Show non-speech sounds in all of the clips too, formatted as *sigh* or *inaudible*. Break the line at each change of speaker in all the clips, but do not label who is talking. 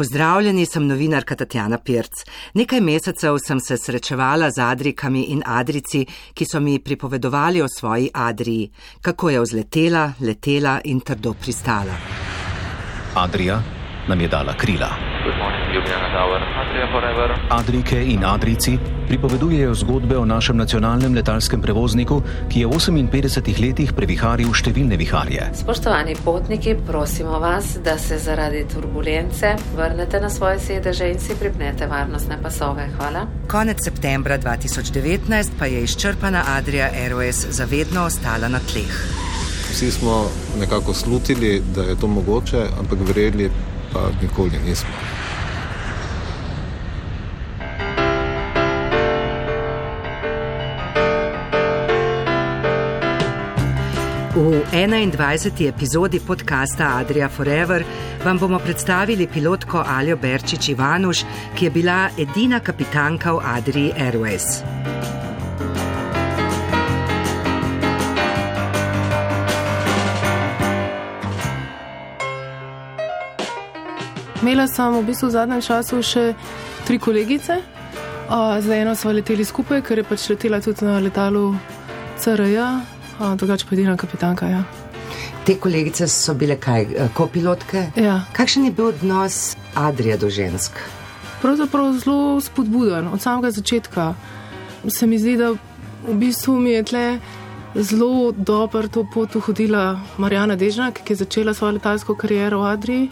Pozdravljeni, sem novinarka Tatjana Pirc. Nekaj mesecev sem se srečevala z Adrikami in Adrici, ki so mi pripovedovali o svoji Adriji, kako je vzletela, letela in trdo pristala.
Adrija nam je dala krila. Adrike in Adrici pripovedujejo zgodbe o našem nacionalnem letalskem prevozniku, ki je v 58 letih previharil številne viharje.
Spoštovani potniki, prosimo vas, da se zaradi turbulence vrnete na svoje sedeže in si pripnete varnostne pasove. Hvala.
Konec septembra 2019 pa je izčrpana Adrija Airways zavedno ostala na tleh.
Vsi smo nekako slutili, da je to mogoče, ampak verjeli pa nikoli nismo.
V 21. epizodi podcasta Adria Forever vam bomo predstavili pilotko Aljo Berčič Ivanuš, ki je bila edina kapitanka v Adrii Airways.
Imela sem v bistvu v zadnjem času še tri kolegice. Za eno smo leteli skupaj, ker je pač letela tudi na letalu CRJ, drugače pa edina kapitanka. Ja.
Te kolegice so bile kaj, kopilotke?
Ja.
Kakšen je bil odnos Adrija do žensk?
Pravzaprav zelo spodbuden od samega začetka. Se mi zdi, da v bistvu mi je tle zelo dobro to pot uhodila Marjana Dežnak, ki je začela svojo letalsko kariero v Adriji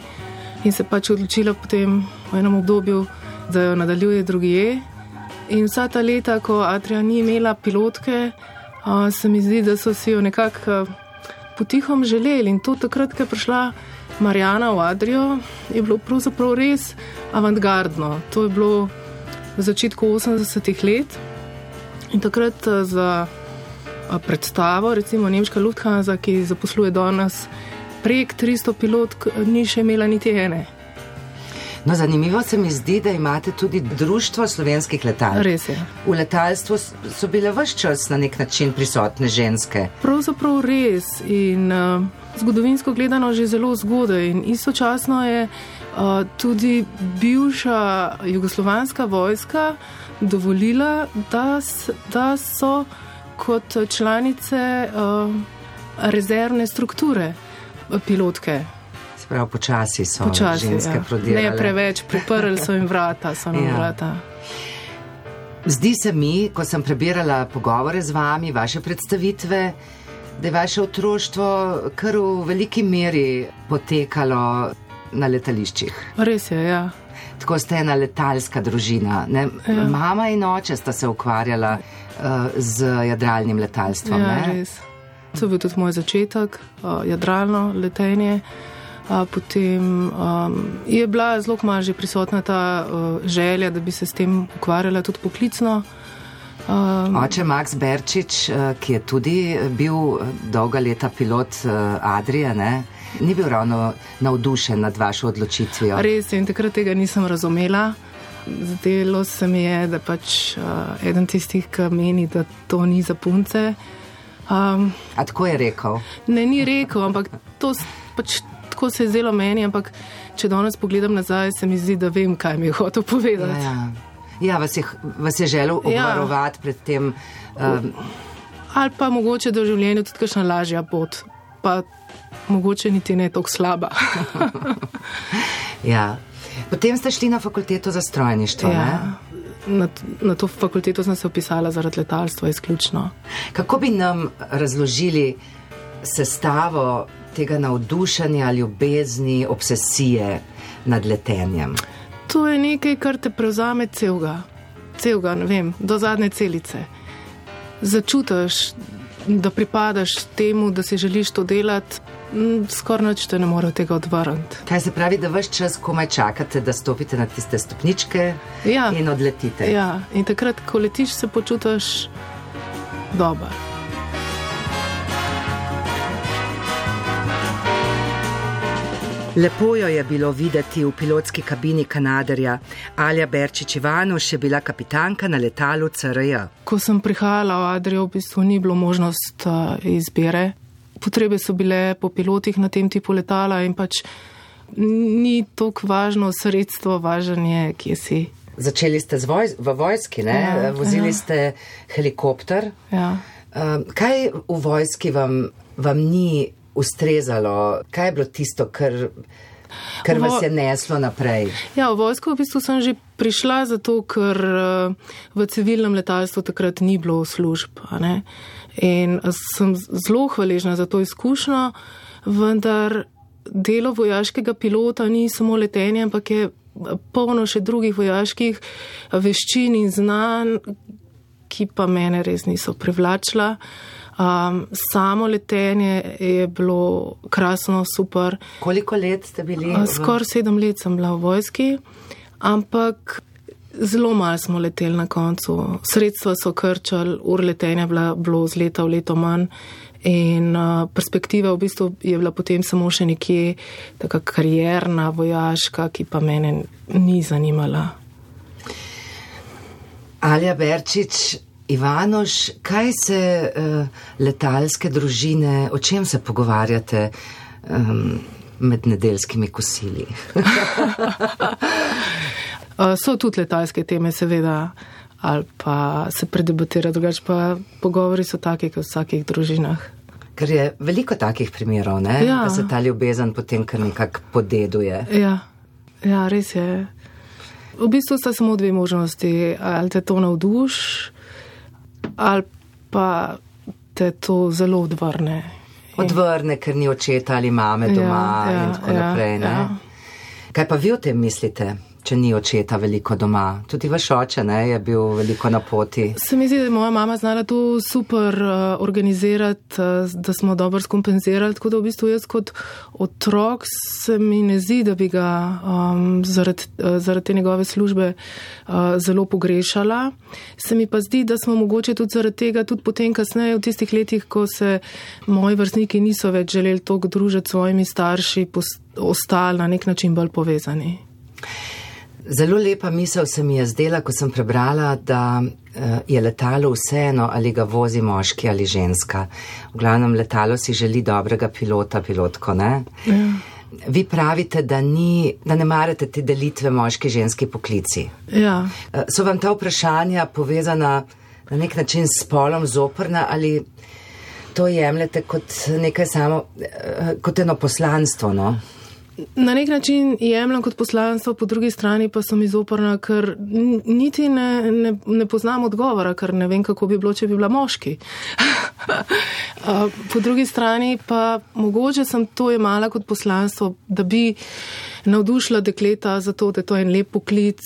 in se pač odločila potem v enem obdobju, da jo nadaljuje drugje. In vsa ta leta, ko Adrija ni imela pilotke, a, se mi zdi, da so si jo nekako potihom želeli. In to takrat, ko je prišla Marijana v Adrijo, je bilo pravzaprav res avantgardno. To je bilo v začetku 80-ih let in takrat za predstavo, recimo Nemška Lufthansa, ki zaposluje danes prek 300 pilotk, ni še imela niti ene.
No, zanimivo se mi zdi, da imate tudi Društvo slovenskih letal.
Res je.
V letalstvu so bile vse čas na nek način prisotne ženske.
Pravzaprav res in uh, zgodovinsko gledano že zelo zgodaj. In istočasno je uh, tudi bivša jugoslovanska vojska dovolila, da, da so kot članice uh, rezervne strukture pilotke.
Prav počasi so
počasi,
ženske
ja.
prodirale.
Ne preveč, priprli so jim vrata, so nam
Ja.
vrata.
Zdi se mi, ko sem prebirala pogovore z vami, vaše predstavitve, da je vaše otroštvo kar v veliki meri potekalo na letališčih.
Res je, ja.
Tako ste ena letalska družina. Ne?
Ja.
Mama in oče sta se ukvarjala uh, z jadralnim letalstvom.
ja
ne?
res. To je bil tudi moj začetek, uh, jadralno letenje. Uh, potem um, je bila zelo kmalu že prisotna ta uh, želja, da bi se s tem ukvarjala tudi poklicno. Um,
Oče Max Berčič, eh, ki je tudi bil eh, dolga leta pilot Adrija, ne? ni bil ravno navdušen nad vašo odločitvijo.
Res je, in takrat tega nisem razumela. Zdelo se mi je, da pač uh, eden tistih, ki meni, da to ni za punce. Um,
A tako je rekel?
ne, ni rekel, ampak to pač tako se je zdelo meni. Ampak če danes pogledam nazaj, se mi zdi, da vem, kaj mi je hotel
Ja,
povedati.
ja. ja vas, je, vas je želel
Ja.
obvarovati pred tem. Um,
Ali pa mogoče da v življenju tudi kakšna lažja pot, pa mogoče niti ne tako slaba. *laughs*
ja. Potem ste šli na fakulteto za strojništvo.
ja.
ne?
na, na to fakulteto sem se upisala zaradi letalstva izključno.
Kako bi nam razložili sestavo tega navdušenja, ljubezni, obsesije nad letenjem?
To je nekaj, kar te prevzame celega, celega, ne vem, do zadnje celice. Začutiš, da pripadaš temu, da si želiš to delati, skoraj noč te ne more tega odvrniti.
Kaj se pravi, da vse čas komaj čakate, da stopite na tiste stopničke
Ja.
in odletite?
Ja, in takrat, ko letiš, se počutiš dobro.
Lepo jo je bilo videti v pilotski kabini Kanadarja. Alja Berčič Ivanuš je bila kapitanka na letalu CRJ.
Ko sem prihajala v Adrijo, v bistvu ni bilo možnost uh, izbire. Potrebe so bile po pilotih na tem tipu letala in pač ni tako važno sredstvo, važno je, kje si.
Začeli ste voj v vojski, ne?
Ja,
vozili
ja.
ste helikopter.
Ja.
Um, kaj v vojski vam, vam ni ustrezalo? Kaj je bilo tisto, kar, kar
V-
vas je neslo naprej?
Ja, v vojsko v bistvu sem že prišla zato, ker eh, v civilnem letalstvu takrat ni bilo služb. In sem zelo hvaležna za to izkušnjo, vendar delo vojaškega pilota ni samo letenje, ampak je polno še drugih vojaških veščin in znanj, ki pa mene res niso privlačila. Um, samo letenje je bilo krasno, super.
Koliko let ste bili? V-
Skoraj sedem let sem bila v vojski, ampak zelo malo smo leteli na koncu. Sredstva so krčali, ur letenja je bilo z leta v leto manj. In uh, perspektiva v bistvu je bila potem samo še nekje taka karjerna, vojaška, ki pa mene ni zanimala.
Alja Berčič, Ivanoš, kaj se uh, letalske družine, o čem se pogovarjate um, med nedeljskimi kosili?
Uh, *laughs* so tudi letalske teme, seveda, ali pa se predebatira, drugače pa pogovori so taki, kot v vsakih družinah.
Ker je veliko takih primerov, ne?
Ja.
da se ta ljubezen potem kar nekako podeduje.
Ja, ja, res je. V bistvu sta samo dve možnosti. Ali te to navduš, ali pa te to zelo odvrne.
Odvrne, ker ni očeta ali mame doma
Ja, ja,
in tako
ja,
naprej. Ne?
ja.
Kaj pa vi o tem mislite, če ni očeta veliko doma? Tudi vaš oče ne, je bil veliko na poti.
Se mi zdi, da je moja mama znala to super uh, organizirati, uh, da smo dobro skompenzirali. Tako da v bistvu jaz kot otrok se mi ne zdi, da bi ga um, zaradi, uh, zaradi te njegove službe uh, zelo pogrešala. Se mi pa zdi, da smo mogoče tudi zaradi tega, tudi potem kasneje v tistih letih, ko se moji vrstniki niso več želeli toliko družiti s svojimi starši, ostali na nek način bolj povezani.
Zelo lepa misel se mi je zdela, ko sem prebrala, da eh, je letalo vseeno, ali ga vozi moški ali ženska. V glavnem letalo si želi dobrega pilota, pilotko, ne?
Ja.
Vi pravite, da, ni, da ne marate te delitve moški-ženski poklici.
Ja.
Eh, So vam ta vprašanja povezana na nek način s spolom zoprna ali to jemljete kot nekaj samo, eh, kot eno poslanstvo, no?
Na nek način jemljem kot poslanstvo, po drugi strani pa sem izoporna, ker niti ne, ne, ne poznam odgovora, ker ne vem, kako bi bilo, če bi bila moški. *laughs* Po drugi strani pa mogoče sem to jemala kot poslanstvo, da bi navdušila dekleta za to, da je to en lep poklic,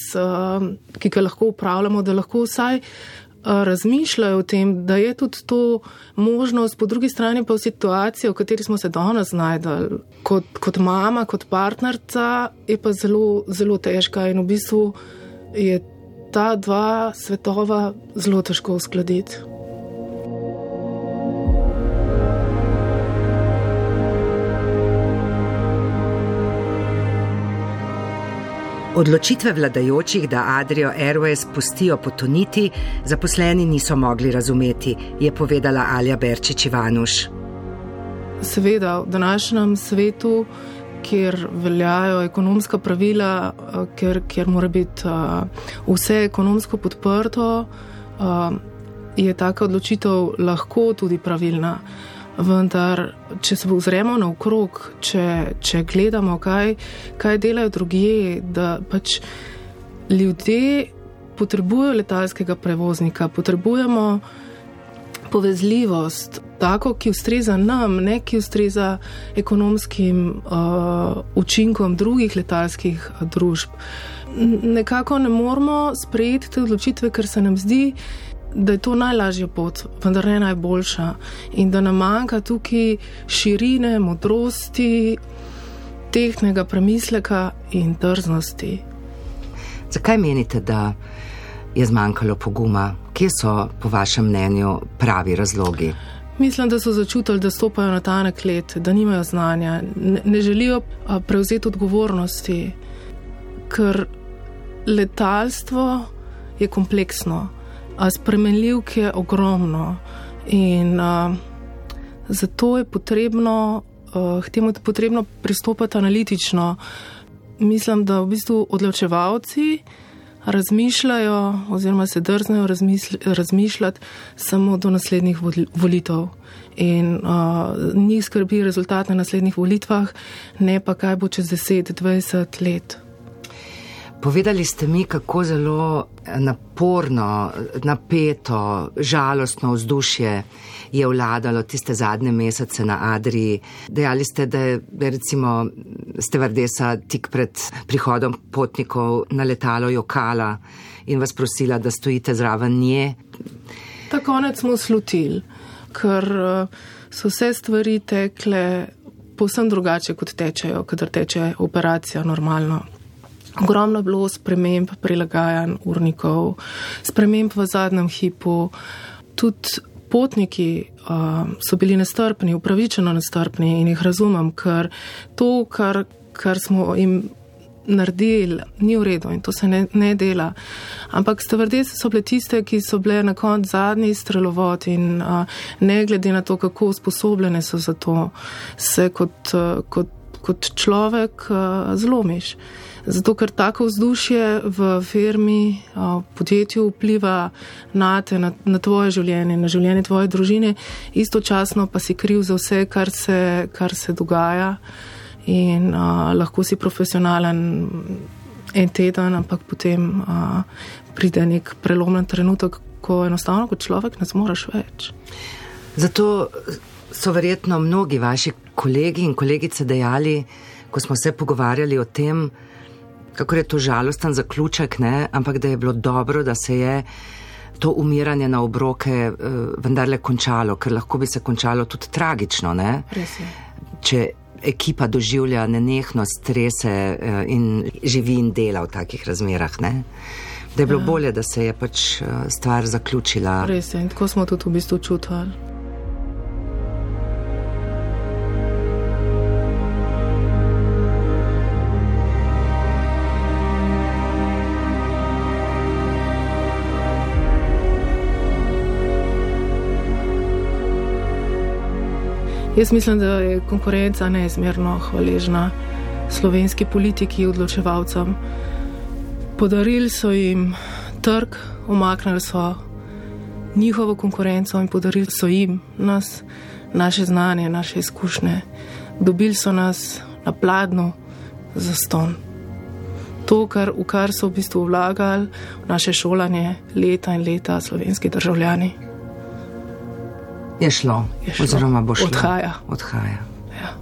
ki ga lahko upravljamo, da lahko vsaj razmišljajo o tem, da je tudi to možnost, po drugi strani pa v situaciji, v kateri smo se danes znajdali, kot, kot mama, kot partnerca, je pa zelo, zelo težka in v bistvu je ta dva svetova zelo težko uskladiti.
Odločitve vladajočih, da Adrio Airways pustijo potoniti, zaposleni niso mogli razumeti, je povedala Alja Berčič Ivanuš.
Seveda, v današnjem svetu, kjer veljajo ekonomska pravila, eh, kjer, kjer mora biti uh, vse ekonomsko podprto, uh, je taka odločitev lahko tudi pravilna. Vendar, če se ozremo naokrog, če, če gledamo, kaj, kaj delajo drugje, da pač ljudje potrebujejo letalskega prevoznika, potrebujemo povezljivost, tako, ki ustreza nam, ne ki ustreza ekonomskim uh, učinkom drugih letalskih uh, družb. Nekako ne moramo sprejeti te odločitve, ker se nam zdi, da je to najlažja pot, vendar ne najboljša in da nam manjka tukaj širine, modrosti, tehnega premisleka in drznosti.
Zakaj menite, da je zmanjkalo poguma? Kje so, po vašem mnenju, pravi razlogi?
Mislim, da so začutili, da stopajo na tanek let, da nimajo znanja, ne, ne želijo prevzeti odgovornosti, ker letalstvo je kompleksno, spremenljivk je ogromno in a, zato je potrebno uh, k temu potrebno pristopiti analitično. Mislim, da v bistvu odločevalci razmišljajo oziroma se drznejo razmišljati samo do naslednjih volitev. In uh, njih skrbi rezultat na naslednjih volitvah, ne pa kaj bo čez 10-20 let.
Povedali ste mi, kako zelo naporno, napeto, žalostno vzdušje je vladalo tiste zadnje mesece na Adriji. Dejali ste, da je recimo stevardesa tik pred prihodom potnikov na letalo jokala in vas prosila, da stojite zraven nje.
Ta konec smo slutili, ker eh, so vse stvari tekle povsem drugače, kot tečejo, kadar teče operacija normalno. Ogromno je bilo sprememb, prilagajanj urnikov, sprememb v zadnjem hipu. Tudi potniki uh, so bili nestrpni, upravičeno nestrpni in jih razumem, ker to, kar, kar smo jim naredili, ni v redu in to se ne, ne dela. Ampak stevardese so bile tiste, ki so bile na koncu zadnji strelovod in uh, ne glede na to, kako usposobljene so za to, se kot, uh, kot, kot človek uh, zlomiš. Zato, ker tako vzdušje v firmi, v podjetju vpliva na te, na, na tvoje življenje, na življenje tvoje družine, istočasno pa si kriv za vse, kar se, kar se dogaja. In a, lahko si profesionalen en teden, ampak potem a, pride nek prelomljen trenutek, ko enostavno kot človek ne zmoreš več.
Zato so verjetno mnogi vaši kolegi in kolegice dejali, ko smo se pogovarjali o tem, kako je to žalosten zaključek, ne? ampak da je bilo dobro, da se je to umiranje na obroke uh, vendarle končalo, ker lahko bi se končalo tudi tragično. Če ekipa doživlja nenehno strese uh, in živi in dela v takih razmerah. Ne? Da je bilo ja. bolje, da se je pač uh, stvar zaključila.
Res je, in tako smo tudi v bistvu čutili. Jaz mislim, da je konkurenca neizmerno hvaležna slovenski politiki in odločevalcem. Podarili so jim trg, omaknili so njihovo konkurenco in podarili so jim nas, naše znanje, naše izkušnje. Dobili so nas na pladnu za ston. To, kar, v kar so v bistvu vlagali v naše šolanje leta in leta slovenski državljani.
Je šlo, je šlo. oziroma bo šlo.
Odhaja.
Odhaja. Ja.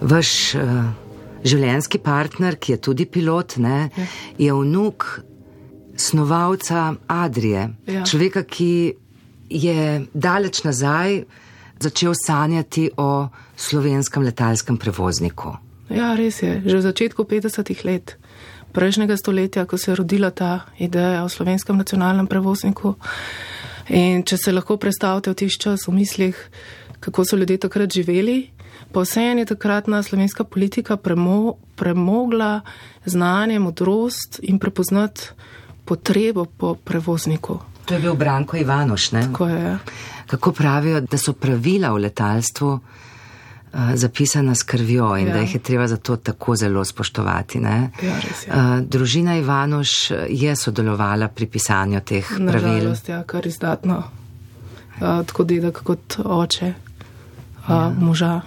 Vaš uh, življenjski partner, ki je tudi pilot, ne, ja. je vnuk snovalca Adrije, ja. človeka, ki je daleč nazaj začel sanjati o slovenskem letalskem prevozniku.
Ja, res je. Že v začetku 50-ih let prejšnjega stoletja, ko se je rodila ta ideja o slovenskem nacionalnem prevozniku. In če se lahko predstavite v tiš čas v mislih, kako so ljudje takrat živeli, pa vseeno je takratna slovenska politika premo, premogla znanje, modrost in prepoznati potrebo po prevozniku.
To je bil Branko Ivanoš, ne?
Tako je.
Kako pravijo, da so pravila v letalstvu zapisana s krvjo in ja. da jih je treba zato tako zelo spoštovati.
Ja, res, ja.
družina Ivanoš je sodelovala pri pisanju teh
Na
pravil.
Žalost, ja, kar izdatno. Uh, tako dedek kot oče uh, ja. moža.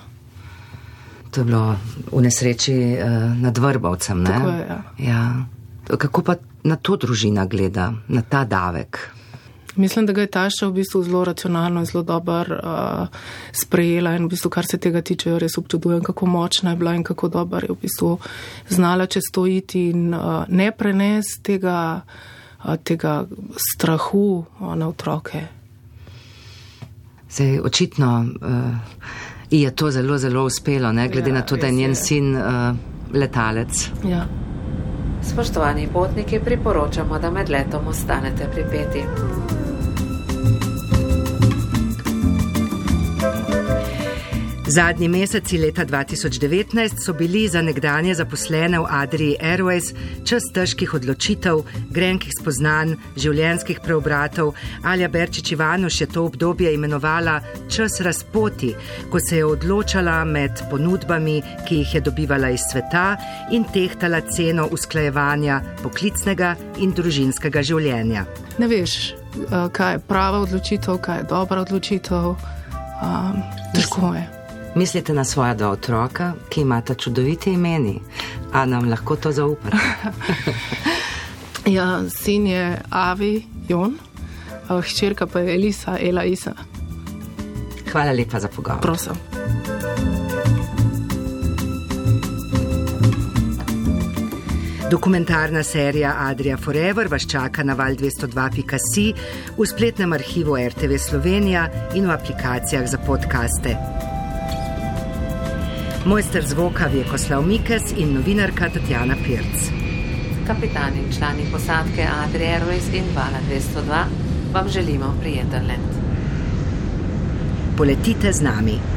To je bilo v nesreči uh, nad Vrbovcem.
Tako je, ja.
Ja. Kako pa na to družina gleda, na ta davek?
Mislim, da ga je Taša v bistvu zelo racionalno in zelo dobro uh, sprejela in v bistvu, kar se tega tiče, res občudujem, kako močna je bila in kako dobro je v bistvu znala čez to iti in uh, ne prenes tega, uh, tega strahu uh, na otroke.
Zdaj, očitno uh, je to zelo, zelo uspelo, ne glede ja, na to, da je njen je. sin uh, letalec.
Ja.
Spoštovani potniki, priporočamo, da med letom ostanete pripeti.
Zadnji meseci leta 2019 so bili za nekdanje zaposlene v Adriji Airways čas težkih odločitev, grenkih spoznanj, življenjskih preobratov. Alja Berčič Ivanuš je to obdobje imenovala čas razpoti, ko se je odločala med ponudbami, ki jih je dobivala iz sveta in tehtala ceno usklajevanja poklicnega in družinskega življenja.
Ne veš, eh, kaj je prava odločitev, kaj je dobra odločitev. Um, težko je.
Mislite na svoja dva otroka, ki imata čudovite imeni, a nam lahko to zaupate?
ja, sin je Avi Jon, hčerka pa je Elisa, Ela Isa.
Hvala lepa za pogovor.
Prosim.
Dokumentarna serija Adria Forever vas čaka na val 202.si, v spletnem arhivu RTV Slovenija in v aplikacijah za podkaste. Mojster zvoka Vjekoslav Mikes in novinarka Tatjana Pirc.
Kapitan in člani posadke Adria Airways in Vala 202 vam želimo prijeten let.
Poletite z nami.